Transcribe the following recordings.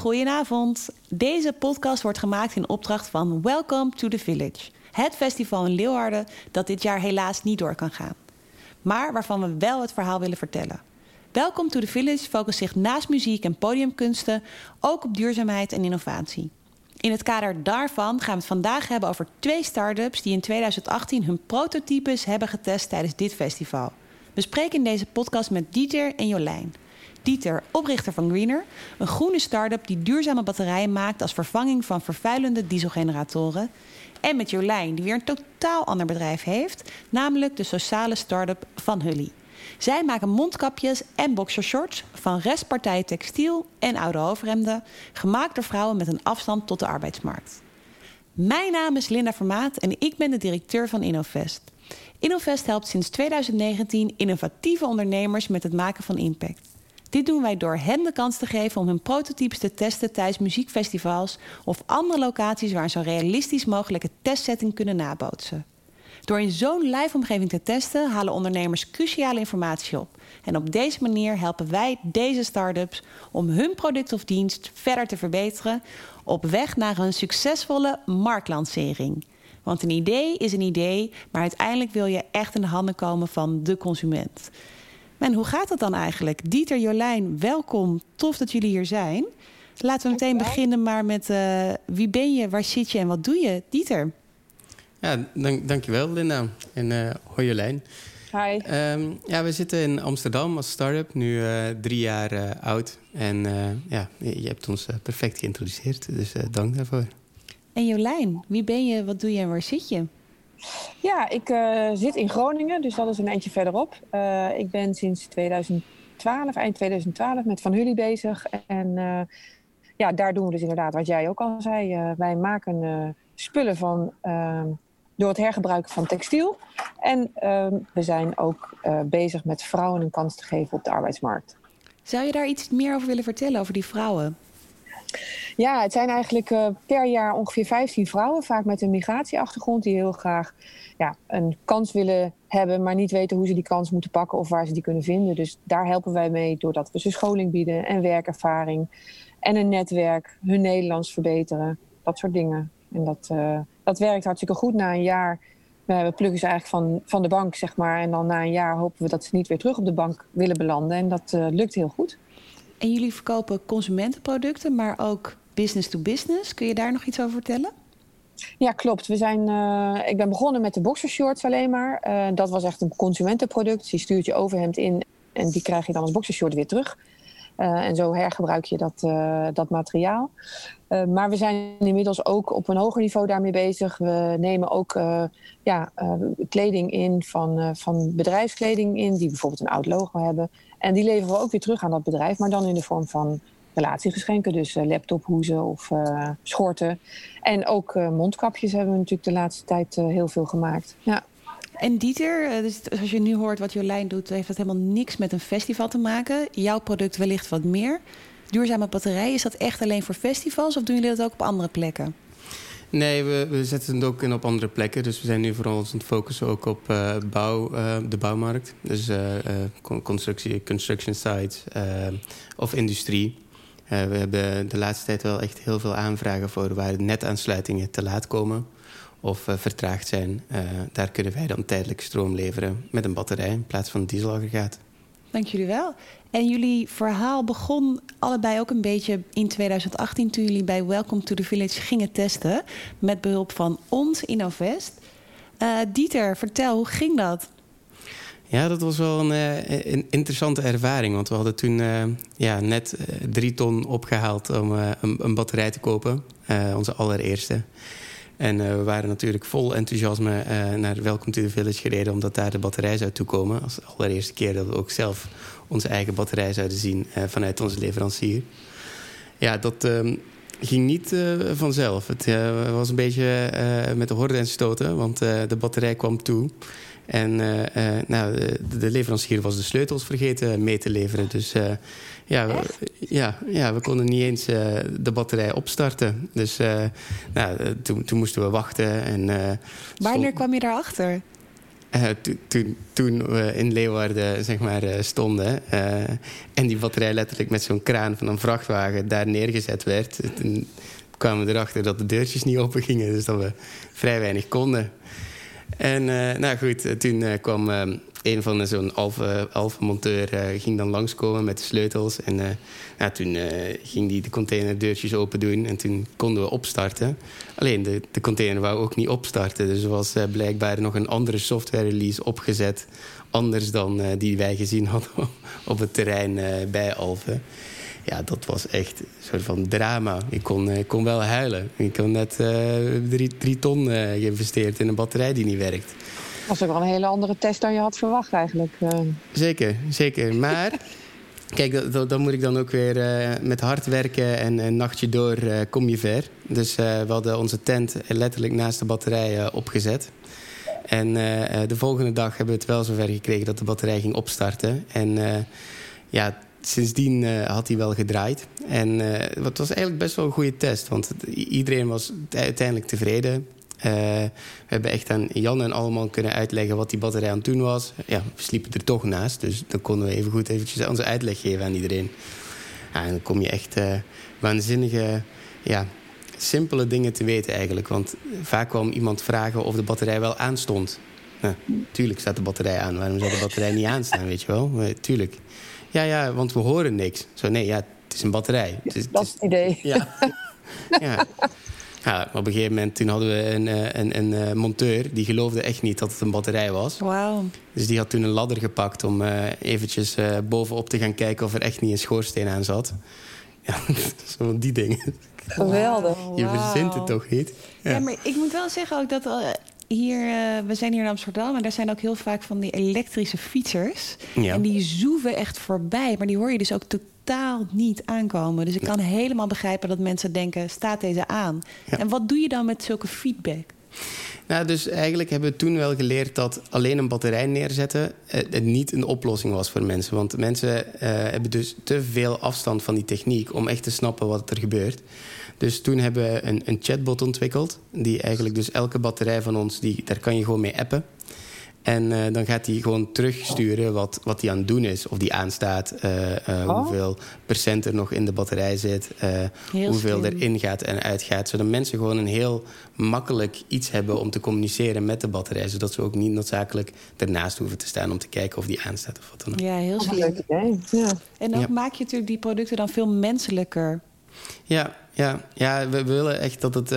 goedenavond. Deze podcast wordt gemaakt in opdracht van Welcome to the Village. Het festival in Leeuwarden dat dit jaar helaas niet door kan gaan. Maar waarvan we wel het verhaal willen vertellen. Welcome to the Village focust zich naast muziek en podiumkunsten ook op duurzaamheid en innovatie. In het kader daarvan gaan we het vandaag hebben over twee start-ups die in 2018 hun prototypes hebben getest tijdens dit festival. We spreken in deze podcast met Dieter en Jolijn. Dieter, oprichter van Greener, een groene start-up die duurzame batterijen maakt als vervanging van vervuilende dieselgeneratoren. En met Jolijn, die weer een totaal ander bedrijf heeft, namelijk de sociale start-up van Hully. Zij maken mondkapjes en boxershorts van restpartij textiel en oude overhemden, gemaakt door vrouwen met een afstand tot de arbeidsmarkt. Mijn naam is Linda Vermaat en ik ben de directeur van Innovest. Innovest helpt sinds 2019 innovatieve ondernemers met het maken van impact. Dit doen wij door hen de kans te geven om hun prototypes te testen tijdens muziekfestivals of andere locaties waar een zo realistisch mogelijke testsetting kunnen nabootsen. Door in zo'n live omgeving te testen halen ondernemers cruciale informatie op. En op deze manier helpen wij deze start-ups om hun product of dienst verder te verbeteren op weg naar een succesvolle marktlancering. Want een idee is een idee, maar uiteindelijk wil je echt in de handen komen van de consument. En hoe gaat het dan eigenlijk? Dieter, Jolijn, welkom. Tof dat jullie hier zijn. Laten we meteen beginnen maar met uh, wie ben je, waar zit je en wat doe je? Dieter. Ja, dank, dankjewel Linda. En uh, hoi Jolijn. Hi. Um, ja, we zitten in Amsterdam als start-up, nu uh, drie jaar uh, oud. En ja, je hebt ons perfect geïntroduceerd, dus dank daarvoor. En Jolijn, wie ben je, wat doe je en waar zit je? Ja, ik uh, zit in Groningen, dus dat is een eindje verderop. Uh, ik ben sinds 2012, eind 2012, met Van Hully bezig. En uh, ja, daar doen we dus inderdaad wat jij ook al zei. wij maken spullen van, ehm, door het hergebruiken van textiel. En ehm, we zijn ook bezig met vrouwen een kans te geven op de arbeidsmarkt. Zou je daar iets meer over willen vertellen, over die vrouwen? Ja, het zijn eigenlijk uh, per jaar ongeveer 15 vrouwen, vaak met een migratieachtergrond, die heel graag ja, een kans willen hebben, maar niet weten hoe ze die kans moeten pakken of waar ze die kunnen vinden. Dus daar helpen wij mee doordat we ze scholing bieden en werkervaring en een netwerk, hun Nederlands verbeteren, dat soort dingen. En dat, uh, dat werkt hartstikke goed na een jaar. We plukken ze eigenlijk van, van de bank, zeg maar. En dan na een jaar hopen we dat ze niet weer terug op de bank willen belanden. En dat uh, lukt heel goed. En jullie verkopen consumentenproducten, maar ook business to business. Kun je daar nog iets over vertellen? Ja, klopt. We zijn, uh, ik ben begonnen met de boxershorts alleen maar. Uh, dat was echt een consumentenproduct. Je stuurt je overhemd in en die krijg je dan als boxershort weer terug. Uh, en zo hergebruik je dat, dat materiaal. Maar we zijn inmiddels ook op een hoger niveau daarmee bezig. We nemen ook ja, kleding in van, van bedrijfskleding in, die bijvoorbeeld een oud logo hebben. En die leveren we ook weer terug aan dat bedrijf, maar dan in de vorm van relatiegeschenken. Dus laptophoezen of schorten. En ook mondkapjes hebben we natuurlijk de laatste tijd heel veel gemaakt. Ja. En Dieter, dus als je nu hoort wat Jolijn doet, heeft dat helemaal niks met een festival te maken. Jouw product wellicht wat meer. Duurzame batterij, is dat echt alleen voor festivals of doen jullie dat ook op andere plekken? Nee, we, we zetten het ook in op andere plekken. Dus we zijn nu vooral ons aan het focussen ook op uh, bouw, uh, de bouwmarkt. Dus uh, constructie, construction sites of industrie. we hebben de laatste tijd wel echt heel veel aanvragen voor waar netaansluitingen te laat komen of vertraagd zijn. daar kunnen wij dan tijdelijk stroom leveren met een batterij in plaats van een dieselaggregaat. Dank jullie wel. En jullie verhaal begon allebei ook een beetje in 2018 toen jullie bij Welcome to the Village gingen testen met behulp van ons Innovest. Uh, Dieter, vertel, hoe ging dat? Ja, dat was wel een, uh, een interessante ervaring. Want we hadden toen uh, ja, net drie ton opgehaald om een, een, batterij te kopen. onze allereerste. En we waren natuurlijk vol enthousiasme naar Welcome to the Village gereden... omdat daar de batterij zou toekomen. Als de allereerste keer dat we ook zelf onze eigen batterij zouden zien uh, vanuit onze leverancier. Ja, dat uh, ging niet uh, vanzelf. Het uh, was een beetje met de horden en stoten, want de batterij kwam toe. En nou, de, de, leverancier was de sleutels vergeten mee te leveren. Dus ja, we, ja, ja, we konden niet eens de batterij opstarten. Dus nou, toen, toen moesten we wachten. En, Wanneer kwam je daarachter? toen, toen we in Leeuwarden zeg maar, stonden en die batterij letterlijk met zo'n kraan van een vrachtwagen daar neergezet werd, toen kwamen we erachter dat de deurtjes niet open gingen, dus dat we vrij weinig konden. En nou goed, toen kwam een van zo'n Alfa-monteur ging dan langskomen met de sleutels. En ja, toen ging die de containerdeurtjes open doen en toen konden we opstarten. Alleen de, de container wou ook niet opstarten. Dus er was blijkbaar nog een andere software release opgezet. Anders dan die wij gezien hadden op het terrein bij Alfa. Ja, dat was echt een soort van drama. Ik kon, ik kon wel huilen. Ik had net drie, drie ton geïnvesteerd in een batterij die niet werkt was ook wel een hele andere test dan je had verwacht eigenlijk. Eh. Zeker, zeker. Maar kijk, dan moet ik dan ook weer uh, met hard werken en een nachtje door uh, kom je ver. Dus we hadden onze tent letterlijk naast de batterij opgezet. En de volgende dag hebben we het wel zover gekregen dat de batterij ging opstarten. En ja, sindsdien had hij wel gedraaid. En het was eigenlijk best wel een goede test. Want iedereen was uiteindelijk tevreden. Uh, we hebben echt aan Jan en allemaal kunnen uitleggen wat die batterij aan het doen was. Ja, we sliepen er toch naast, dus dan konden we even goed eventjes onze uitleg geven aan iedereen. En dan kom je echt waanzinnige, ja, simpele dingen te weten eigenlijk. Want vaak kwam iemand vragen of de batterij wel aanstond. Nou, tuurlijk staat de batterij aan. Waarom zou de batterij niet aanstaan, weet je wel? Tuurlijk. Ja, ja, want we horen niks. Zo, nee, ja, het is een batterij. Het is, dat is het idee. Ja. ja. Ja, op een gegeven moment toen hadden we een, eh, een, een, een eh, monteur... die geloofde echt niet dat het een batterij was. Wauw. Dus die had toen een ladder gepakt om uh, eventjes uh, bovenop te gaan kijken... of er echt niet een schoorsteen aan zat. Ja, zo die dingen. Geweldig. Je verzint het toch niet? Ja. maar ik moet wel zeggen ook dat... hier, we zijn hier in Amsterdam en daar zijn ook heel vaak van die elektrische fietsers. Ja. En die zoeven echt voorbij. Maar die hoor je dus ook totaal niet aankomen. Dus ik kan helemaal begrijpen dat mensen denken: staat deze aan? En wat doe je dan met zulke feedback? Nou, dus eigenlijk hebben we toen wel geleerd dat alleen een batterij neerzetten eh, het niet een oplossing was voor mensen. Want mensen uh, hebben dus te veel afstand van die techniek om echt te snappen wat er gebeurt. Dus toen hebben we een, een chatbot ontwikkeld. Die eigenlijk dus elke batterij van ons, die, daar kan je gewoon mee appen. En uh, dan gaat hij gewoon terugsturen wat, wat hij aan het doen is. Of die aanstaat, uh, uh, oh. hoeveel procent er nog in de batterij zit. hoeveel slim. er ingaat en uitgaat. Zodat mensen gewoon een heel makkelijk iets hebben om te communiceren met de batterij. Zodat ze ook niet noodzakelijk ernaast hoeven te staan om te kijken of die aanstaat of wat dan ook. Ja, heel slim. Ja. En dan ja. maak je natuurlijk die producten dan veel menselijker. Ja, ja, ja we willen echt dat het,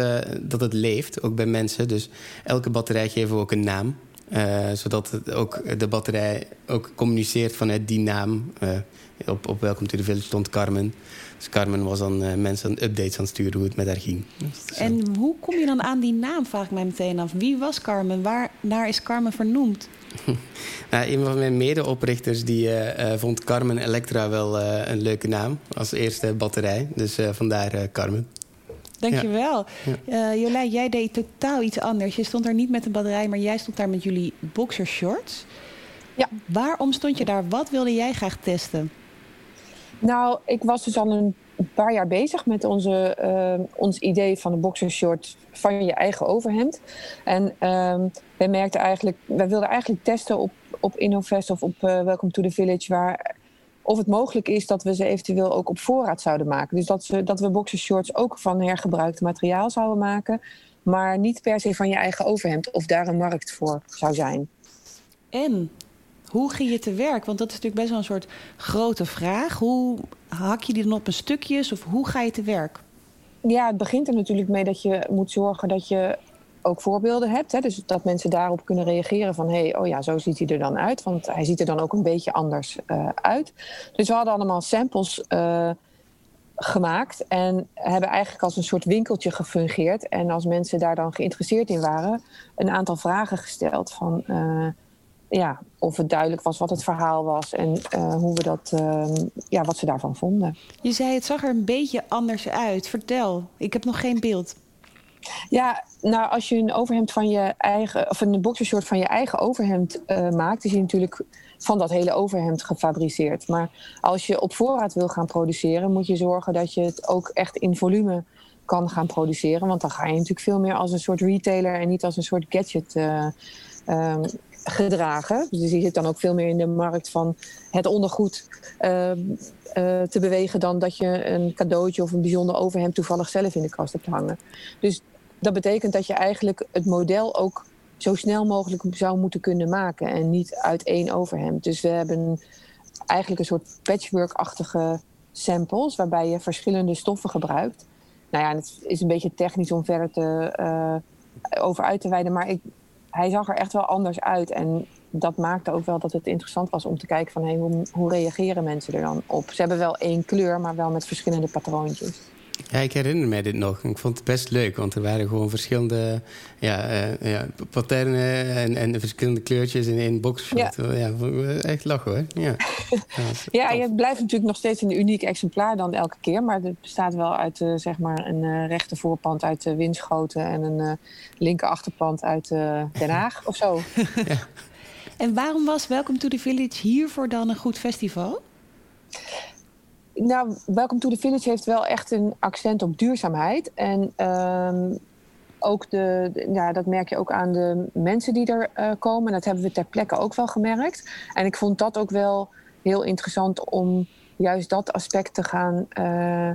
dat het leeft, ook bij mensen. Dus elke batterij geven we ook een naam. Uh, zodat het ook de batterij ook communiceert vanuit die naam. Op, op Welcome to the Village stond Carmen. Dus Carmen was dan mensen updates aan het sturen hoe het met haar ging. En hoe kom je dan aan die naam, vraag ik mij meteen af. Wie was Carmen? Waar naar is Carmen vernoemd? nou, een van mijn medeoprichters die, vond Carmen Electra wel een leuke naam. Als eerste batterij. Dus vandaar Carmen. Dankjewel. Ja. Uh, Jolijn, jij deed totaal iets anders. Je stond daar niet met een batterij, maar jij stond daar met jullie boxershorts. Ja. Waarom stond je daar? Wat wilde jij graag testen? Nou, ik was dus al een paar jaar bezig met onze, uh, ons idee van een boxershort van je eigen overhemd. En uh, wij merkten eigenlijk, wij wilden eigenlijk testen op, op Innovest of op uh, Welcome to the Village, waar of het mogelijk is dat we ze eventueel ook op voorraad zouden maken. Dus dat, ze, dat we boxershorts ook van hergebruikt materiaal zouden maken. Maar niet per se van je eigen overhemd. Of daar een markt voor zou zijn. En hoe ging je te werk? Want dat is natuurlijk best wel een soort grote vraag. Hoe hak je die dan op een stukjes? Of hoe ga je te werk? Ja, het begint er natuurlijk mee dat je moet zorgen dat je ook voorbeelden hebt. Hè? Dus dat mensen daarop kunnen reageren van... hé, hey, oh ja, zo ziet hij er dan uit. Want hij ziet er dan ook een beetje anders uh, uit. Dus we hadden allemaal samples uh, gemaakt... en hebben eigenlijk als een soort winkeltje gefungeerd. En als mensen daar dan geïnteresseerd in waren... een aantal vragen gesteld van... Uh, ja, of het duidelijk was wat het verhaal was en uh, hoe we dat, uh, ja, wat ze daarvan vonden. Je zei het zag er een beetje anders uit. Vertel, ik heb nog geen beeld. Ja, nou, als je een overhemd van je eigen, of een boxershort van je eigen overhemd uh, maakt, is hij natuurlijk van dat hele overhemd gefabriceerd. Maar als je op voorraad wil gaan produceren, moet je zorgen dat je het ook echt in volume kan gaan produceren. Want dan ga je natuurlijk veel meer als een soort retailer en niet als een soort gadget uh, um, gedragen. Dus je zit dan ook veel meer in de markt van het ondergoed ehm, eh, te bewegen dan dat je een cadeautje of een bijzonder overhemd toevallig zelf in de kast hebt hangen. Dus dat betekent dat je eigenlijk het model ook zo snel mogelijk zou moeten kunnen maken en niet uit één overhemd. Dus we hebben eigenlijk een soort patchwork-achtige samples waarbij je verschillende stoffen gebruikt. Nou ja, het is een beetje technisch om verder te, uh, over uit te wijden, maar ik, hij zag er echt wel anders uit. En dat maakte ook wel dat het interessant was om te kijken van hey, hoe, hoe reageren mensen er dan op. Ze hebben wel één kleur, maar wel met verschillende patroontjes. Ja, ik herinner mij dit nog. Ik vond het best leuk, want er waren gewoon verschillende ja, uh, ja, patternen en, en verschillende kleurtjes in één box. Ja. ja, echt lachen hoor. Ja, ja, je blijft natuurlijk nog steeds een uniek exemplaar dan elke keer. Maar het bestaat wel uit uh, zeg maar een uh, rechter voorpand uit uh, Winschoten en een linker achterpand uit Den Haag of zo. ja. En waarom was Welcome to the Village hiervoor dan een goed festival? Nou, Welcome to the Village heeft wel echt een accent op duurzaamheid. En um, ook de, ja, dat merk je ook aan de mensen die er uh, komen. Dat hebben we ter plekke ook wel gemerkt. En ik vond dat ook wel heel interessant om juist dat aspect te gaan, uh,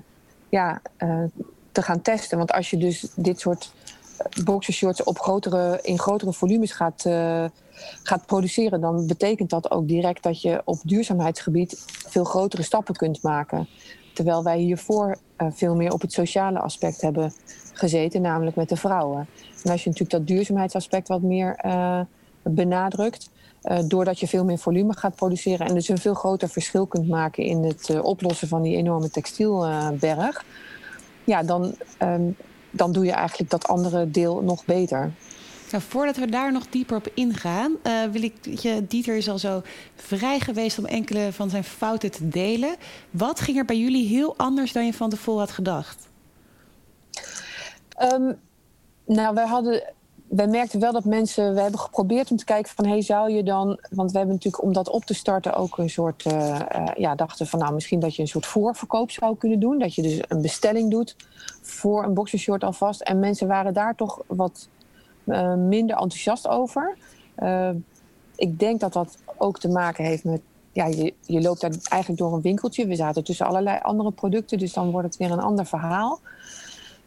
ja, uh, te gaan testen. Want als je dus dit soort boxershorts op grotere, in grotere volumes gaat, uh, gaat produceren, dan betekent dat ook direct dat je op duurzaamheidsgebied veel grotere stappen kunt maken. Terwijl wij hiervoor uh, veel meer op het sociale aspect hebben gezeten, namelijk met de vrouwen. En als je natuurlijk dat duurzaamheidsaspect wat meer uh, benadrukt, doordat je veel meer volume gaat produceren en dus een veel groter verschil kunt maken in het oplossen van die enorme textielberg, ja, dan um, dan doe je eigenlijk dat andere deel nog beter. Nou, voordat we daar nog dieper op ingaan, uh, wil ik je, Dieter is al zo vrij geweest om enkele van zijn fouten te delen. Wat ging er bij jullie heel anders dan je van tevoren had gedacht? Um, nou, wij hadden wij merkten wel dat mensen. We hebben geprobeerd om te kijken van hey, zou je dan. Want we hebben natuurlijk om dat op te starten ook een soort. Uh, uh, ja, dachten van nou, misschien dat je een soort voorverkoop zou kunnen doen. Dat je dus een bestelling doet voor een boxershort alvast. En mensen waren daar toch wat uh, minder enthousiast over. ik denk dat dat ook te maken heeft met. Ja, je, je loopt daar eigenlijk door een winkeltje. We zaten tussen allerlei andere producten, dus dan wordt het weer een ander verhaal.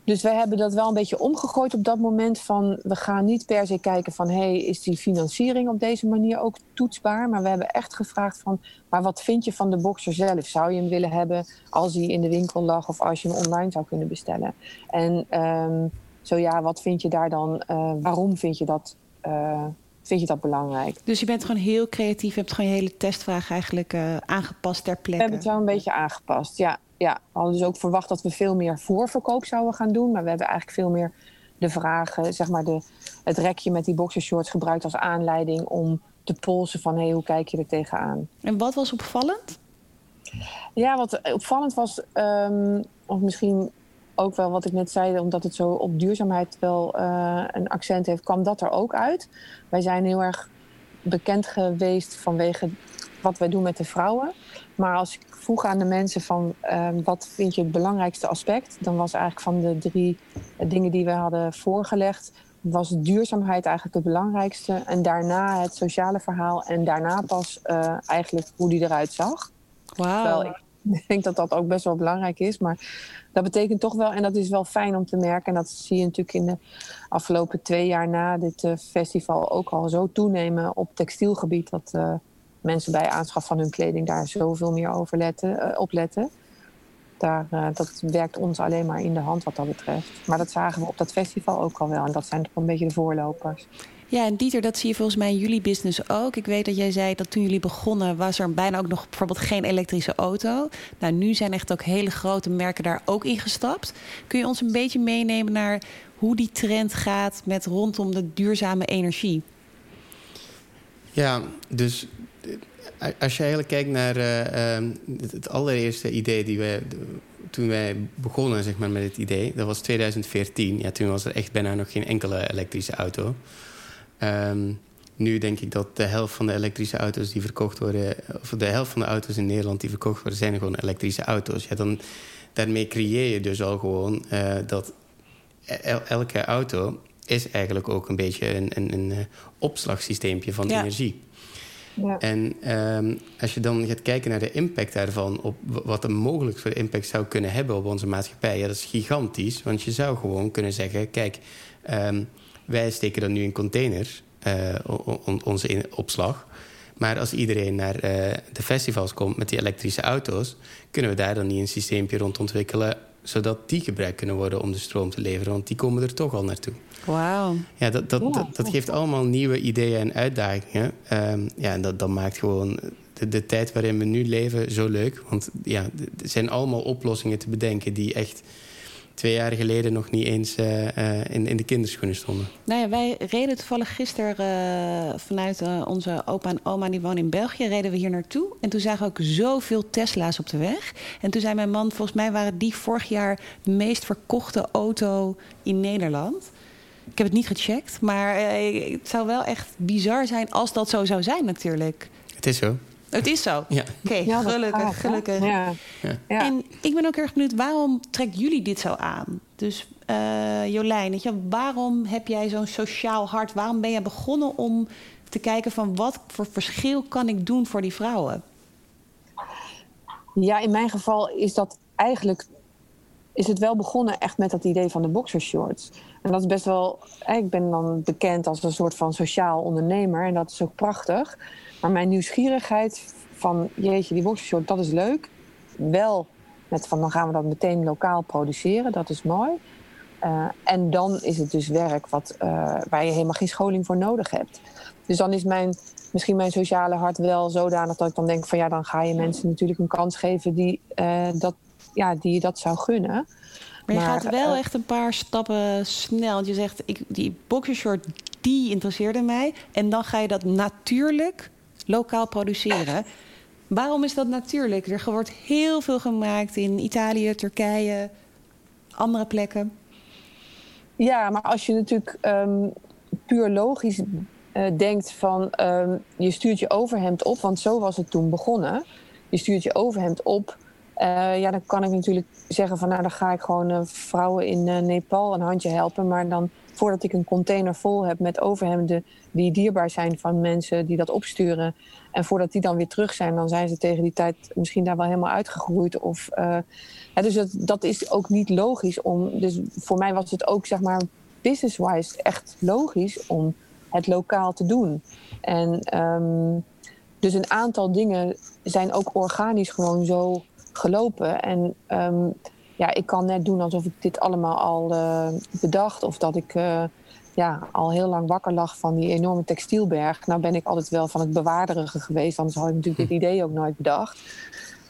Dus we hebben dat wel een beetje omgegooid op dat moment van we gaan niet per se kijken van hey, is die financiering op deze manier ook toetsbaar? Maar we hebben echt gevraagd van maar wat vind je van de boxer zelf? Zou je hem willen hebben als hij in de winkel lag of als je hem online zou kunnen bestellen? En um, zo ja, wat vind je daar dan? Uh, waarom vind je dat? Uh, vind je dat belangrijk. Dus je bent gewoon heel creatief, je hebt gewoon je hele testvraag eigenlijk uh, aangepast ter plekke. We hebben het wel een beetje aangepast, ja ja, we hadden dus ook verwacht dat we veel meer voorverkoop zouden gaan doen. Maar we hebben eigenlijk veel meer de vragen, zeg maar de, het rekje met die boxershorts gebruikt als aanleiding om te polsen van hé, hey, hoe kijk je er tegenaan? En wat was opvallend? Ja, wat opvallend was, um, of misschien ook wel wat ik net zei, omdat het zo op duurzaamheid wel uh, een accent heeft, kwam dat er ook uit. Wij zijn heel erg bekend geweest vanwege wat wij doen met de vrouwen. Maar als ik vroeg aan de mensen van uh, wat vind je het belangrijkste aspect, dan was eigenlijk van de drie dingen die we hadden voorgelegd, was duurzaamheid eigenlijk het belangrijkste. En daarna het sociale verhaal en daarna pas uh, eigenlijk hoe die eruit zag. Wauw. Ik denk dat dat ook best wel belangrijk is. Maar dat betekent toch wel, en dat is wel fijn om te merken. En dat zie je natuurlijk in de afgelopen twee jaar na dit uh, festival ook al zo toenemen op textielgebied. Dat, uh, mensen bij aanschaf van hun kleding daar zoveel meer over letten, uh, op letten. Daar, uh, dat werkt ons alleen maar in de hand wat dat betreft. Maar dat zagen we op dat festival ook al wel. En dat zijn toch een beetje de voorlopers. Ja, en Dieter, dat zie je volgens mij in jullie business ook. Ik weet dat jij zei dat toen jullie begonnen... was er bijna ook nog bijvoorbeeld geen elektrische auto. Nou, nu zijn echt ook hele grote merken daar ook in gestapt. Kun je ons een beetje meenemen naar hoe die trend gaat... met rondom de duurzame energie? Ja, dus als je eigenlijk kijkt naar uh, het allereerste idee die wij... toen wij begonnen zeg maar, met het idee, dat was 2014. Ja, toen was er echt bijna nog geen enkele elektrische auto. Um, nu denk ik dat de helft van de elektrische auto's die verkocht worden... of de helft van de auto's in Nederland die verkocht worden... zijn gewoon elektrische auto's. Ja, dan, daarmee creëer je dus al gewoon uh, dat elke auto is eigenlijk ook een beetje een, een, een uh, opslagsysteempje van energie. En um, als je dan gaat kijken naar de impact daarvan, op wat er mogelijk voor impact zou kunnen hebben op onze maatschappij, ja, dat is gigantisch. Want je zou gewoon kunnen zeggen: kijk, um, wij steken dan nu in containers, on, onze opslag. Maar als iedereen naar uh, de festivals komt met die elektrische auto's, kunnen we daar dan niet een systeempje rond ontwikkelen zodat die gebruikt kunnen worden om de stroom te leveren. Want die komen er toch al naartoe. Wauw. Ja, dat, dat, dat, dat, geeft allemaal nieuwe ideeën en uitdagingen. Um, ja, en dat, dat maakt gewoon de, de, tijd waarin we nu leven zo leuk. Want ja, er zijn allemaal oplossingen te bedenken die echt twee jaar geleden nog niet eens uh, uh, in, in de kinderschoenen stonden. Nou ja, wij reden toevallig gisteren uh, vanuit onze opa en oma, die wonen in België, reden we hier naartoe. En toen zagen we ook zoveel Tesla's op de weg. En toen zei mijn man, volgens mij waren die vorig jaar de meest verkochte auto in Nederland. Ik heb het niet gecheckt, maar het zou wel echt bizar zijn als dat zo zou zijn natuurlijk. Het is zo. Het is zo? Ja. Oké, okay, gelukkig, gelukkig. Ja. Ja. En ik ben ook erg benieuwd, waarom trekt jullie dit zo aan? Dus uh, Jolijn, weet je, waarom heb jij zo'n sociaal hart? Waarom ben je begonnen om te kijken van wat voor verschil kan ik doen voor die vrouwen? Ja, in mijn geval is dat eigenlijk is het wel begonnen echt met dat idee van de boxershorts. En dat is best wel. Ik ben dan bekend als een soort van sociaal ondernemer en dat is ook prachtig. Maar mijn nieuwsgierigheid van jeetje, die boxershort, dat is leuk. Wel met van dan gaan we dat meteen lokaal produceren, dat is mooi. Uh, en dan is het dus werk wat, uh, waar je helemaal geen scholing voor nodig hebt. Dus dan is mijn, misschien mijn sociale hart wel zodanig dat ik dan denk van ja, dan ga je mensen natuurlijk een kans geven die, uh, dat, ja, die je dat zou gunnen. Maar je gaat wel echt een paar stappen snel. Want je zegt, ik, die boxershort, die interesseerde mij. En dan ga je dat natuurlijk lokaal produceren. Waarom is dat natuurlijk? Er wordt heel veel gemaakt in Italië, Turkije, andere plekken. Ja, maar als je natuurlijk um, puur logisch uh, denkt van um, je stuurt je overhemd op, want zo was het toen begonnen. Je stuurt je overhemd op. Uh, ja, dan kan ik natuurlijk zeggen van nou dan ga ik gewoon uh, vrouwen in Nepal een handje helpen. Maar dan voordat ik een container vol heb met overhemden die dierbaar zijn van mensen die dat opsturen. En voordat die dan weer terug zijn, dan zijn ze tegen die tijd misschien daar wel helemaal uitgegroeid. Of, uh, dus dat, dat is ook niet logisch om. Dus voor mij was het ook, zeg maar, business-wise echt logisch om het lokaal te doen. En um, dus een aantal dingen zijn ook organisch gewoon zo gelopen. En um, ja, ik kan net doen alsof ik dit allemaal al uh, bedacht. Of dat ik uh, ja, al heel lang wakker lag van die enorme textielberg. Nou ben ik altijd wel van het bewaarderige geweest. Anders had ik natuurlijk dit idee ook nooit bedacht.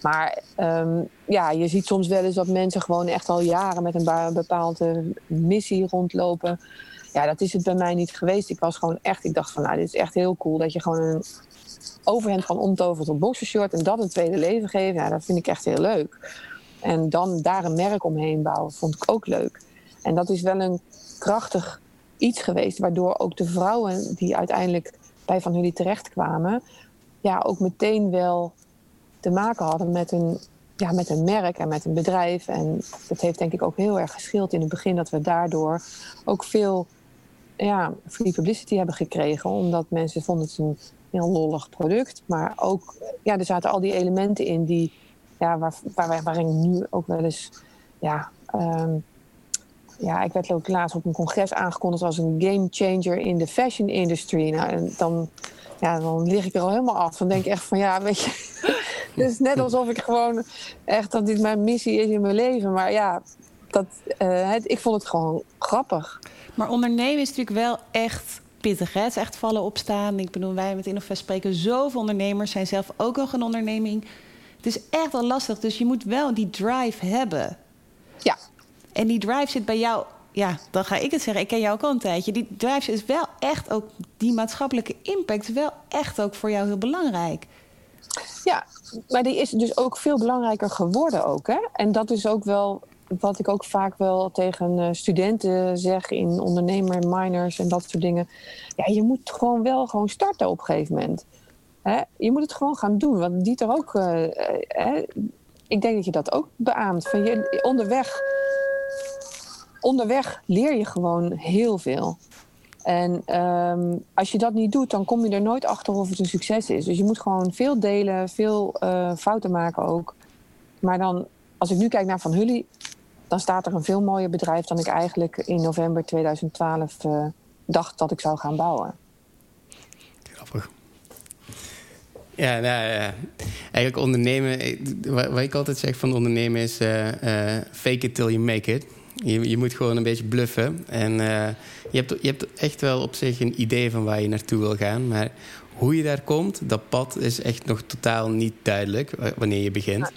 Maar um, ja, je ziet soms wel eens dat mensen gewoon echt al jaren met een bepaalde missie rondlopen. Ja, dat is het bij mij niet geweest. Ik was gewoon echt, ik dacht van nou, dit is echt heel cool dat je gewoon een overhemd van omtoveren tot boxershort en dat een tweede leven geven. Ja, dat vind ik echt heel leuk. En dan daar een merk omheen bouwen, vond ik ook leuk. En dat is wel een krachtig iets geweest, waardoor ook de vrouwen die uiteindelijk bij Van Hully terechtkwamen, ja, ook meteen wel te maken hadden met een, ja, met een merk en met een bedrijf. En dat heeft denk ik ook heel erg geschild in het begin dat we daardoor ook veel ja, free publicity hebben gekregen. Omdat mensen vonden het een heel lollig product. Maar ook, ja, er zaten al die elementen in die ja, waar, waar, waarin ik nu ook wel eens. Ja, um, ja, ik werd ook laatst op een congres aangekondigd als een game changer in de fashion industry. Nou, en dan, ja, dan lig ik er al helemaal af. Dan denk ik echt van ja, weet je. Het is net alsof ik gewoon echt dat dit mijn missie is in mijn leven. Maar ja, dat, het, ik vond het gewoon grappig. Maar ondernemen is natuurlijk wel echt pittig. Hè? Het is echt vallen opstaan. Ik bedoel, wij met Innofest spreken zoveel ondernemers zijn zelf ook nog een onderneming. Het is echt wel lastig. Dus je moet wel die drive hebben. Ja. En die drive zit bij jou. Ja, dan ga ik het zeggen. Ik ken jou ook al een tijdje. Die drive is wel echt ook. Die maatschappelijke impact is wel echt ook voor jou heel belangrijk. Ja, maar die is dus ook veel belangrijker geworden ook. Hè? En dat is ook wel wat ik ook vaak wel tegen eh, studenten zeg in ondernemer, miners en dat soort dingen. Ja, je moet gewoon wel gewoon starten op een gegeven moment. Hè? Je moet het gewoon gaan doen. Want Dieter ook... Uh, ik denk dat je dat ook beaamt. Van je, onderweg... onderweg leer je gewoon heel veel. En ehm, als je dat niet doet, dan kom je er nooit achter of het een succes is. Dus je moet gewoon veel delen, veel fouten maken ook. Maar dan, als ik nu kijk naar Van Hully, dan staat er een veel mooier bedrijf dan ik eigenlijk in november 2012 uh, dacht dat ik zou gaan bouwen. Grappig. Ja, nou ja. Eigenlijk ondernemen, wat ik altijd zeg van ondernemen is uh, fake it till you make it. Je, je moet gewoon een beetje bluffen. En je, hebt, je hebt echt wel op zich een idee van waar je naartoe wil gaan. Maar hoe je daar komt, dat pad is echt nog totaal niet duidelijk wanneer je begint.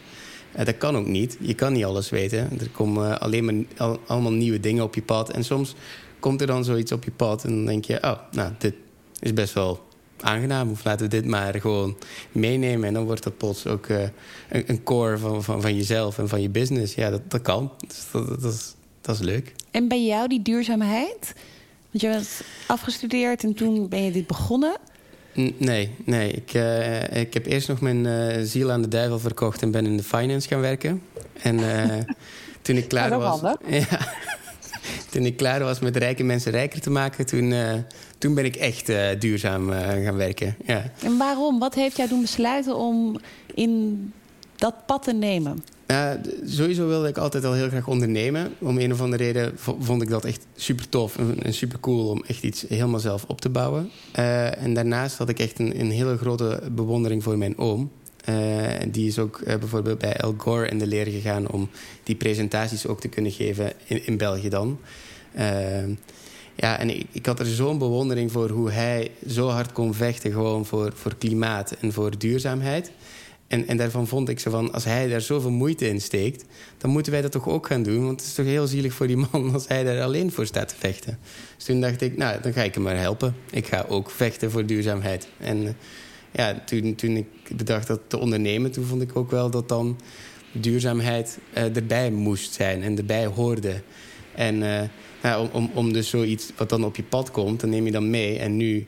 Dat kan ook niet. Je kan niet alles weten. Er komen alleen maar al, allemaal nieuwe dingen op je pad. En soms komt er dan zoiets op je pad en dan denk je... oh, nou, dit is best wel aangenaam. Of laten we dit maar gewoon meenemen. En dan wordt dat plots ook uh, een, een, core van, van, van jezelf en van je business. Ja, dat, dat kan. Dus dat, dat, is, dat is leuk. En bij jou die duurzaamheid? Want je bent afgestudeerd en toen ben je dit begonnen. Nee, nee. Ik, uh, ik heb eerst nog mijn uh, ziel aan de duivel verkocht en ben in de finance gaan werken. En toen ik klaar was. Ja, toen ik klaar was met rijke mensen rijker te maken, toen, toen ben ik echt duurzaam gaan werken. Ja. En waarom? Wat heeft jou doen besluiten om in dat pad te nemen? Uh, sowieso wilde ik altijd al heel graag ondernemen. Om een of andere reden vond ik dat echt super tof en, super cool om echt iets helemaal zelf op te bouwen. Uh, en daarnaast had ik echt een, een, hele grote bewondering voor mijn oom. Die is ook bijvoorbeeld bij Al Gore in de leer gegaan om die presentaties ook te kunnen geven in, in België dan. Ja, en ik, had er zo'n bewondering voor hoe hij zo hard kon vechten gewoon voor, voor klimaat en voor duurzaamheid. En, en daarvan vond ik zo van, als hij daar zoveel moeite in steekt... dan moeten wij dat toch ook gaan doen. Want het is toch heel zielig voor die man als hij daar alleen voor staat te vechten. Dus toen dacht ik, nou, dan ga ik hem maar helpen. Ik ga ook vechten voor duurzaamheid. En eh, ja, toen, toen ik bedacht dat te ondernemen... toen vond ik ook wel dat dan duurzaamheid uh, erbij moest zijn en erbij hoorde. En uh, nou, om, om dus zoiets wat dan op je pad komt, dan neem je dan mee. En nu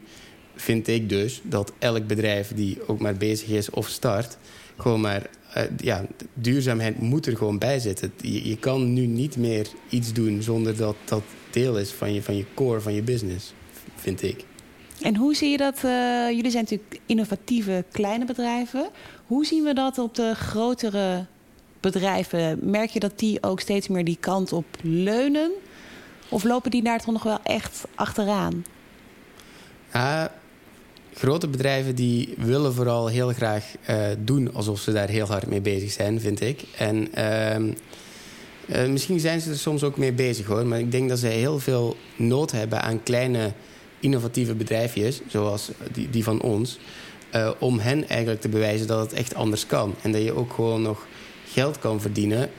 vind ik dus dat elk bedrijf die ook maar bezig is of start... gewoon maar... Uh, ja, duurzaamheid moet er gewoon bij zitten. Je, je, kan nu niet meer iets doen zonder dat dat deel is van je, van je core, van je business, vind ik. En hoe zie je dat? Uh, jullie zijn natuurlijk innovatieve kleine bedrijven. Hoe zien we dat op de grotere bedrijven? Merk je dat die ook steeds meer die kant op leunen? Of lopen die daar toch nog wel echt achteraan? Ja, grote bedrijven die willen vooral heel graag uh, doen alsof ze daar heel hard mee bezig zijn, vind ik. En uh, uh, misschien zijn ze er soms ook mee bezig hoor. Maar ik denk dat ze heel veel nood hebben aan kleine innovatieve bedrijfjes, zoals die, die van ons. Uh, om hen eigenlijk te bewijzen dat het echt anders kan. En dat je ook gewoon nog geld kan verdienen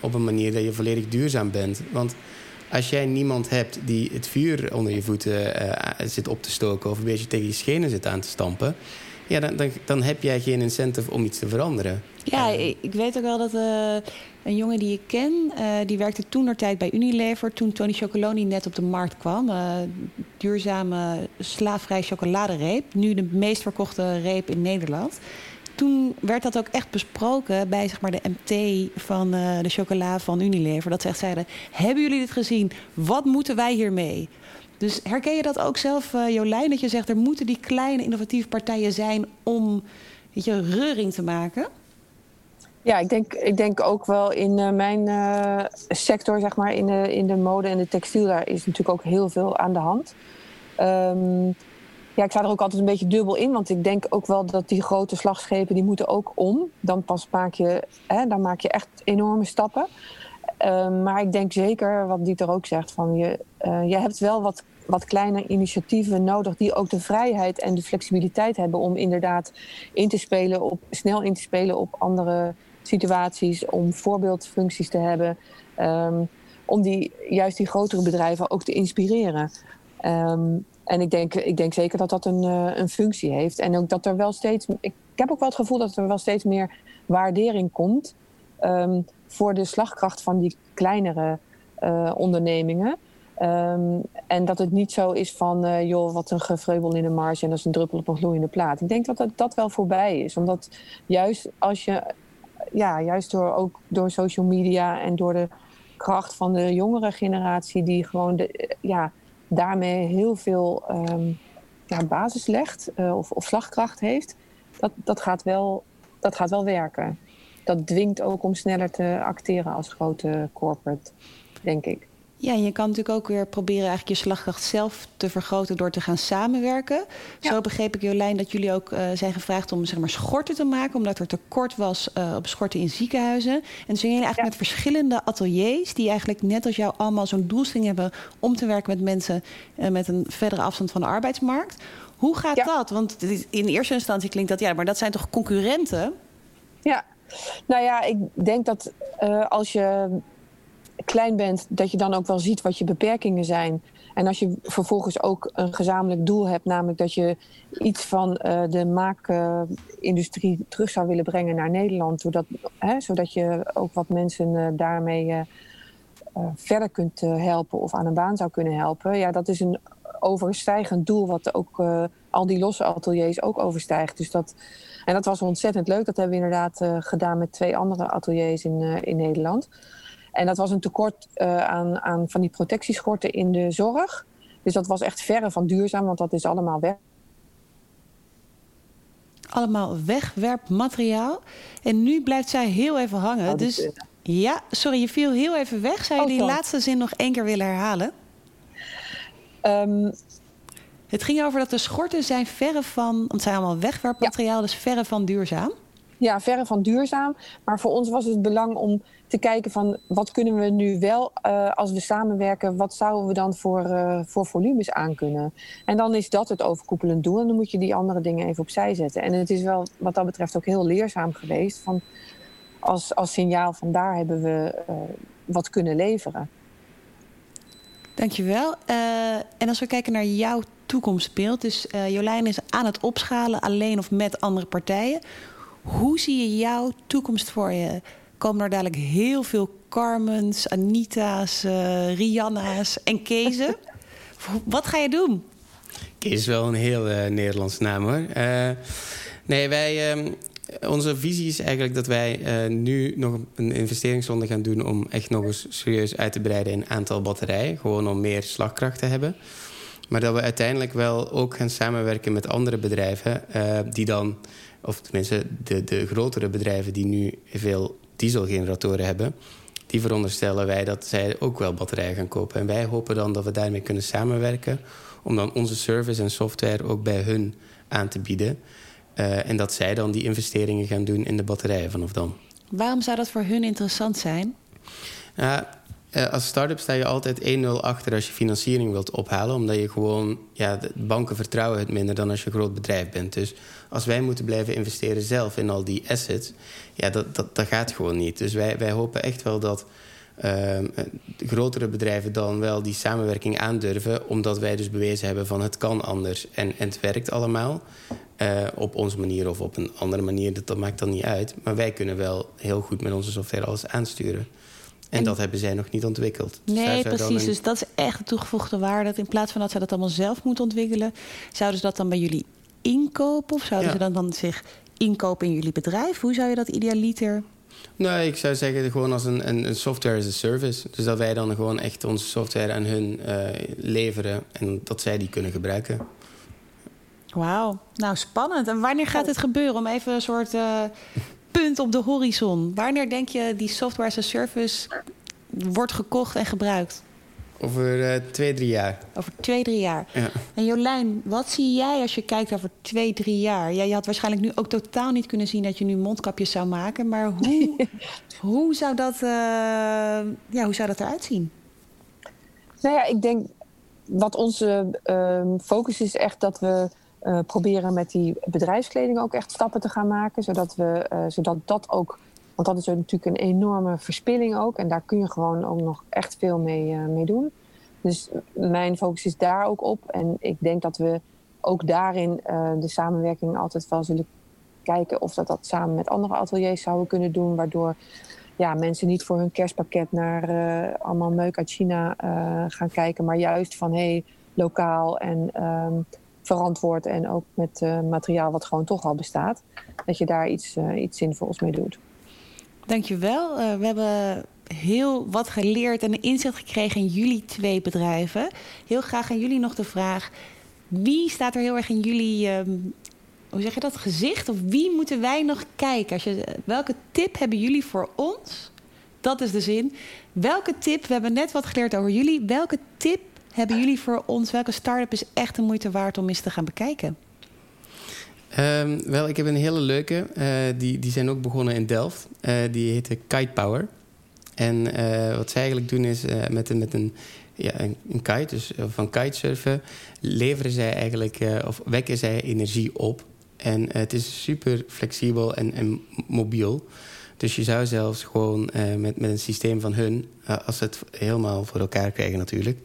op een manier dat je volledig duurzaam bent. Want als jij niemand hebt die het vuur onder je voeten uh, zit op te stoken... of een beetje tegen je schenen zit aan te stampen... ja, dan, dan, dan heb jij geen incentive om iets te veranderen. Ja, uh, ik weet ook wel dat uh, een jongen die ik ken... die werkte toen tijd bij Unilever... toen Tony Chocoloni net op de markt kwam. duurzame slaafvrij chocoladereep. Nu de meest verkochte reep in Nederland toen werd dat ook echt besproken bij zeg maar, de MT van uh, de chocola van Unilever. Dat ze echt zeiden, hebben jullie dit gezien? Wat moeten wij hiermee? Dus herken je dat ook zelf, uh, Jolijn? Dat je zegt, er moeten die kleine innovatieve partijen zijn om weet je, reuring te maken? Ja, ik denk, ik denk ook wel in uh, mijn sector, zeg maar, in de, in de mode en de textiel, daar is natuurlijk ook heel veel aan de hand. Um, ja, ik sta er ook altijd een beetje dubbel in. Want ik denk ook wel dat die grote slagschepen, die moeten ook om. Dan pas maak je, hè, dan maak je echt enorme stappen. Uh, maar ik denk zeker, wat Dieter ook zegt, van je, uh, je hebt wel wat, wat kleine initiatieven nodig die ook de vrijheid en de flexibiliteit hebben om inderdaad in te spelen op, snel in te spelen op andere situaties, om voorbeeldfuncties te hebben. Um, om die, juist die grotere bedrijven ook te inspireren. Um, en ik denk, ik denk zeker dat dat een, uh, een functie heeft. En ook dat er wel steeds. Ik, heb ook wel het gevoel dat er wel steeds meer waardering komt. Um, voor de slagkracht van die kleinere uh, ondernemingen. Um, en dat het niet zo is van, uh, joh, wat een gevreubel in de marge en dat is een druppel op een gloeiende plaat. Ik denk dat dat, dat wel voorbij is. Omdat juist als je, ja, juist door, ook door social media en door de kracht van de jongere generatie, die gewoon de, ja, daarmee heel veel um, ja, basis legt uh, of, of slagkracht heeft, dat, dat, gaat wel, dat gaat wel werken. Dat dwingt ook om sneller te acteren als grote corporate, denk ik. Ja, je kan natuurlijk ook weer proberen eigenlijk je slagkracht zelf te vergroten door te gaan samenwerken. Zo begreep ik Jolijn dat jullie ook uh, zijn gevraagd om zeg maar, schorten te maken, omdat er tekort was uh, op schorten in ziekenhuizen. En zijn jullie eigenlijk ja. met verschillende ateliers, die eigenlijk net als jou allemaal zo'n doelstelling hebben om te werken met mensen uh, met een verdere afstand van de arbeidsmarkt. Hoe gaat ja. dat? Want in eerste instantie klinkt dat ja, maar dat zijn toch concurrenten? Ja, nou ja, ik denk dat als je klein bent, dat je dan ook wel ziet wat je beperkingen zijn. En als je vervolgens ook een gezamenlijk doel hebt, namelijk dat je iets van uh, de maakindustrie terug zou willen brengen naar Nederland, zodat, hè, zodat je ook wat mensen uh, daarmee verder kunt helpen of aan een baan zou kunnen helpen. Ja, dat is een overstijgend doel, wat ook al die losse ateliers ook overstijgt. Dus dat, en dat was ontzettend leuk. Dat hebben we inderdaad gedaan met twee andere ateliers in, in Nederland. En dat was een tekort uh, aan, aan van die protectieschorten in de zorg. Dus dat was echt verre van duurzaam, want dat is allemaal weg. Allemaal wegwerpmateriaal. En nu blijft zij heel even hangen. Oh, dus ja, sorry, je viel heel even weg. Zou je oh, die laatste zin nog één keer willen herhalen? Um, het ging over dat de schorten zijn verre van, want het zijn allemaal wegwerpmateriaal, ja. dus verre van duurzaam. Ja, verre van duurzaam. Maar voor ons was het belang om te kijken van wat kunnen we nu wel uh, als we samenwerken, wat zouden we dan voor, uh, voor volumes aankunnen? En dan is dat het overkoepelend doel en dan moet je die andere dingen even opzij zetten. En het is wel wat dat betreft ook heel leerzaam geweest van als, als signaal van daar hebben we uh, wat kunnen leveren. Dankjewel. en als we kijken naar jouw toekomstbeeld, dus Jolijn is aan het opschalen alleen of met andere partijen. Hoe zie je jouw toekomst voor je? Komen er dadelijk heel veel Carmens, Anita's, uh, Rianna's en Kezen? Wat ga je doen? Kees is wel een heel uh, Nederlands naam hoor. Uh, nee, wij, uh, onze visie is eigenlijk dat wij nu nog een investeringsronde gaan doen... om echt nog eens serieus uit te breiden in aantal batterijen. Gewoon om meer slagkracht te hebben. Maar dat we uiteindelijk wel ook gaan samenwerken met andere bedrijven... die dan of tenminste de, de grotere bedrijven die nu veel dieselgeneratoren hebben, die veronderstellen wij dat zij ook wel batterijen gaan kopen. En wij hopen dan dat we daarmee kunnen samenwerken om dan onze service en software ook bij hun aan te bieden. Uh, en dat zij dan die investeringen gaan doen in de batterijen vanaf dan. Waarom zou dat voor hun interessant zijn? Uh, uh, als start-up sta je altijd 1-0 achter als je financiering wilt ophalen. Omdat je gewoon, ja, de banken vertrouwen het minder dan als je een groot bedrijf bent. Dus als wij moeten blijven investeren zelf in al die assets, ja, dat, dat, dat gaat gewoon niet. Dus wij, wij hopen echt wel dat uh, grotere bedrijven dan wel die samenwerking aandurven. Omdat wij dus bewezen hebben van het kan anders en, en het werkt allemaal. Uh, op onze manier of op een andere manier, dat, dat maakt dan niet uit. Maar wij kunnen wel heel goed met onze software alles aansturen. En, en dat hebben zij nog niet ontwikkeld. Dus nee, precies. Dus dat is echt de toegevoegde waarde. Dat in plaats van dat zij dat allemaal zelf moeten ontwikkelen, zouden ze dat dan bij jullie inkopen? Of zouden ja. ze dan, dan zich inkopen in jullie bedrijf? Hoe zou je dat idealiter Nee, ik zou zeggen gewoon als een, een, een, software as a service. Dus dat wij dan gewoon echt onze software aan hun uh, leveren en dat zij die kunnen gebruiken. Wauw, nou spannend. En wanneer gaat dit gebeuren? Om even een soort uh, punt op de horizon. Wanneer denk je die software as a service wordt gekocht en gebruikt? Over uh, twee, drie jaar. Over twee, drie jaar. Ja. En Jolijn, wat zie jij als je kijkt over twee, drie jaar? Ja, je had waarschijnlijk nu ook totaal niet kunnen zien dat je nu mondkapjes zou maken. Maar hoe, hoe, zou, dat, uh, ja, hoe zou dat eruit zien? Nou ja, ik denk wat onze uh, focus is echt dat we uh, proberen met die bedrijfskleding ook echt stappen te gaan maken. Zodat, we, zodat dat ook want dat is natuurlijk een enorme verspilling ook. En daar kun je gewoon ook nog echt veel mee, uh, doen. Dus mijn focus is daar ook op. En ik denk dat we ook daarin uh, de samenwerking altijd wel zullen kijken of dat dat samen met andere ateliers zouden kunnen doen. Waardoor ja, mensen niet voor hun kerstpakket naar uh, allemaal meuk uit China gaan kijken. Maar juist van hé, hey, lokaal en um, verantwoord en ook met materiaal wat gewoon toch al bestaat. Dat je daar iets, iets zinvols mee doet. Dankjewel. Uh, we hebben heel wat geleerd en inzicht gekregen in jullie twee bedrijven. Heel graag aan jullie nog de vraag: wie staat er heel erg in jullie, ehm, hoe zeg je dat, gezicht? Of wie moeten wij nog kijken? Als je, welke tip hebben jullie voor ons? Dat is de zin. Welke tip, we hebben net wat geleerd over jullie. Welke tip hebben jullie voor ons? Welke start-up is echt de moeite waard om eens te gaan bekijken? Um, wel, ik heb een hele leuke. Uh, die, die zijn ook begonnen in Delft. Uh, die heet Kite Power. En uh, wat zij eigenlijk doen is met, een, met een, ja, een, kite, dus van kitesurfen, leveren zij eigenlijk, of wekken zij energie op. En het is super flexibel en, en mobiel. Dus je zou zelfs gewoon met, met een systeem van hun, als ze het helemaal voor elkaar krijgen natuurlijk,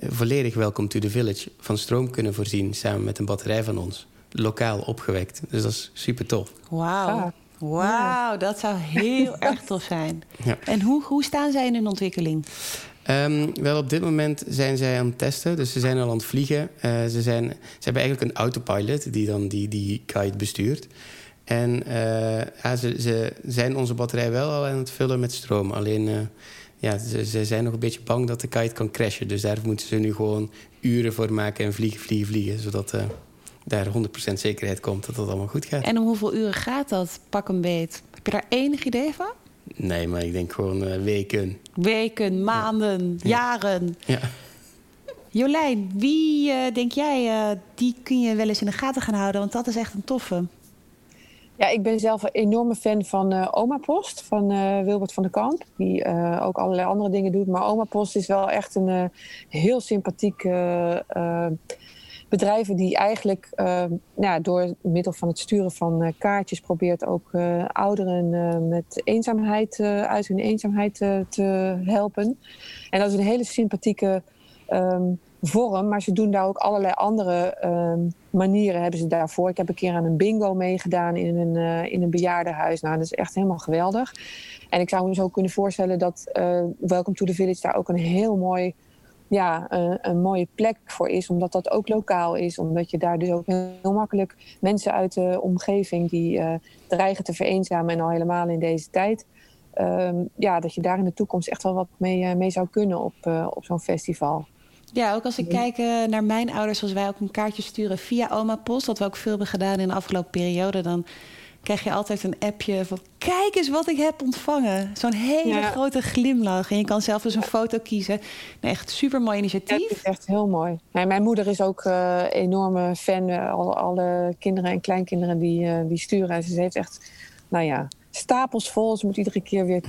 volledig welcome to the village van stroom kunnen voorzien samen met een batterij van ons lokaal opgewekt. Dus dat is super tof. Wauw. Wauw, dat zou heel erg tof zijn. Ja. En hoe, hoe staan zij in hun ontwikkeling? Um, wel, op dit moment zijn zij aan het testen. Dus ze zijn al aan het vliegen. Uh, ze, zijn, ze hebben eigenlijk een autopilot die dan die, die kite bestuurt. En uh, ja, ze, ze zijn onze batterij wel al aan het vullen met stroom. Alleen, uh, ja, ze, ze, zijn nog een beetje bang dat de kite kan crashen. Dus daar moeten ze nu gewoon uren voor maken en vliegen, vliegen, vliegen. Zodat daar 100% zekerheid komt dat het allemaal goed gaat. En om hoeveel uren gaat dat, pak een beet? Heb je daar enig idee van? Nee, maar ik denk gewoon uh, weken. Weken, maanden, ja. jaren. Ja. Jolijn, wie uh, denk jij, uh, die kun je wel eens in de gaten gaan houden? Want dat is echt een toffe. Ja, ik ben zelf een enorme fan van uh, Oma Post, van Wilbert van der Kamp. Die ook allerlei andere dingen doet. Maar Oma Post is wel echt een heel sympathiek bedrijven die eigenlijk uh, ja, door middel van het sturen van uh, kaartjes probeert ook uh, ouderen met eenzaamheid uit hun eenzaamheid te helpen. En dat is een hele sympathieke um, vorm, maar ze doen daar ook allerlei andere um, manieren hebben ze daarvoor. Ik heb een keer aan een bingo meegedaan in een, in een bejaardenhuis. Nou, dat is echt helemaal geweldig. En ik zou me zo kunnen voorstellen dat Welcome to the Village daar ook een heel mooi ja, een, een, mooie plek voor is. Omdat dat ook lokaal is. Omdat je daar dus ook heel makkelijk mensen uit de omgeving die uh, dreigen te vereenzamen. En al helemaal in deze tijd. Um, ja, dat je daar in de toekomst echt wel wat mee, uh, mee zou kunnen op, uh, op zo'n festival. Ja, ook als ik kijk naar mijn ouders, als wij ook een kaartje sturen via Oma Post, wat we ook veel hebben gedaan in de afgelopen periode, dan krijg je altijd een appje van... kijk eens wat ik heb ontvangen. Zo'n hele grote glimlach. En je kan zelf dus een foto kiezen. Nee, echt super mooi initiatief. Dat is echt heel mooi. Nee, mijn moeder is ook uh, enorme fan. Uh, alle, alle, kinderen en kleinkinderen die, uh, die sturen. Ze heeft echt, nou ja, stapels vol. Ze moet iedere keer weer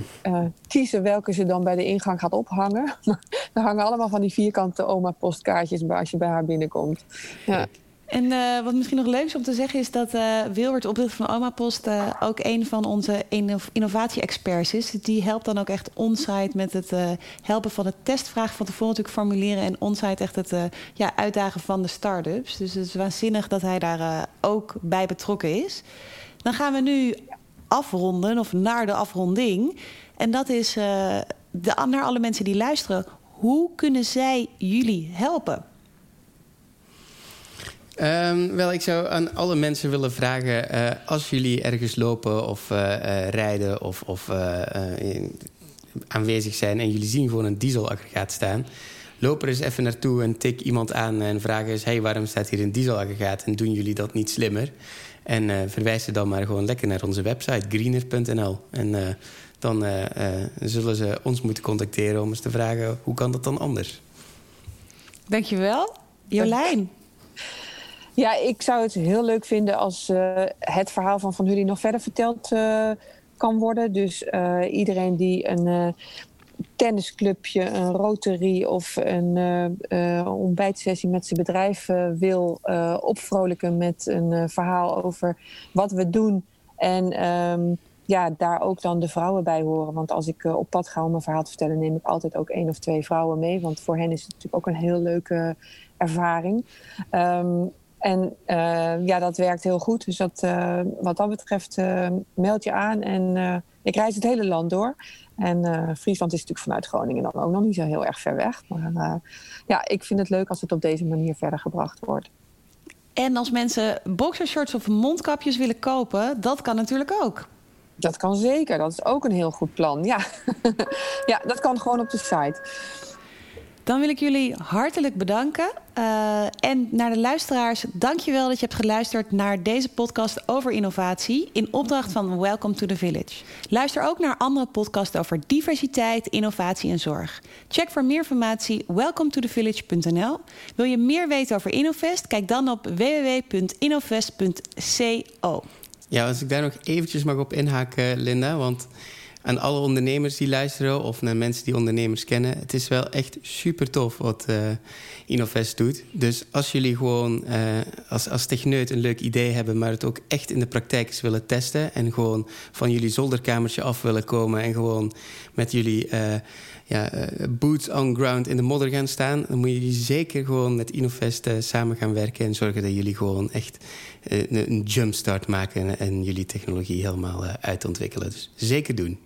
kiezen welke ze dan bij de ingang gaat ophangen. er hangen allemaal van die vierkante oma-postkaartjes als je bij haar binnenkomt. Ja. En uh, wat misschien nog leuk is om te zeggen is dat uh, Wilbert, oprichter van Oma Post, uh, ook een van onze innovatie-experts is. Die helpt dan ook echt onsite met het helpen van de testvraag van tevoren natuurlijk formuleren en onsite echt het ja, uitdagen van de start-ups. Dus het is waanzinnig dat hij daar ook bij betrokken is. Dan gaan we nu afronden of naar de afronding. En dat is de, naar alle mensen die luisteren. Hoe kunnen zij jullie helpen? Um, wel, ik zou aan alle mensen willen vragen... Uh, als jullie ergens lopen of uh, uh, rijden of, of aanwezig zijn... en jullie zien gewoon een dieselaggregaat staan... loop er eens even naartoe en tik iemand aan en vraag eens... hey, waarom staat hier een dieselaggregaat en doen jullie dat niet slimmer? En verwijs ze dan maar gewoon lekker naar onze website, greener.nl. En dan zullen ze ons moeten contacteren om eens te vragen... hoe kan dat dan anders? Dankjewel. Jolijn. Ja, ik zou het heel leuk vinden als uh, het verhaal van Van jullie nog verder verteld uh, kan worden. Dus uh, iedereen die een tennisclubje, een rotary of een ontbijtsessie met zijn bedrijf wil opvrolijken met een verhaal over wat we doen. En um, ja, daar ook dan de vrouwen bij horen. Want als ik op pad ga om een verhaal te vertellen, neem ik altijd ook één of twee vrouwen mee. Want voor hen is het natuurlijk ook een heel leuke ervaring. Um, en uh, ja, dat werkt heel goed. Dus dat, uh, wat dat betreft uh, meld je aan. En ik reis het hele land door. En Friesland is natuurlijk vanuit Groningen dan ook nog niet zo heel erg ver weg. Maar ja, ik vind het leuk als het op deze manier verder gebracht wordt. En als mensen boxershorts of mondkapjes willen kopen, dat kan natuurlijk ook. Dat kan zeker. Dat is ook een heel goed plan. Ja, ja dat kan gewoon op de site. Dan wil ik jullie hartelijk bedanken. Uh, en naar de luisteraars, dankjewel dat je hebt geluisterd naar deze podcast over innovatie in opdracht van Welcome to the Village. Luister ook naar andere podcasts over diversiteit, innovatie en zorg. Check voor meer informatie welcometothevillage.nl. Wil je meer weten over Innovest? Kijk dan op www.innovest.co. Ja, als ik daar nog eventjes mag op inhaken, Linda, want aan alle ondernemers die luisteren of naar mensen die ondernemers kennen. Het is wel echt super tof wat uh, Innovest doet. Dus als jullie gewoon uh, als, als techneut een leuk idee hebben, maar het ook echt in de praktijk eens willen testen en gewoon van jullie zolderkamertje af willen komen en gewoon met jullie uh, ja, boots on ground in de modder gaan staan, dan moet je zeker gewoon met Innovest samen gaan werken en zorgen dat jullie gewoon echt een jumpstart maken en jullie technologie helemaal uitontwikkelen. Dus zeker doen.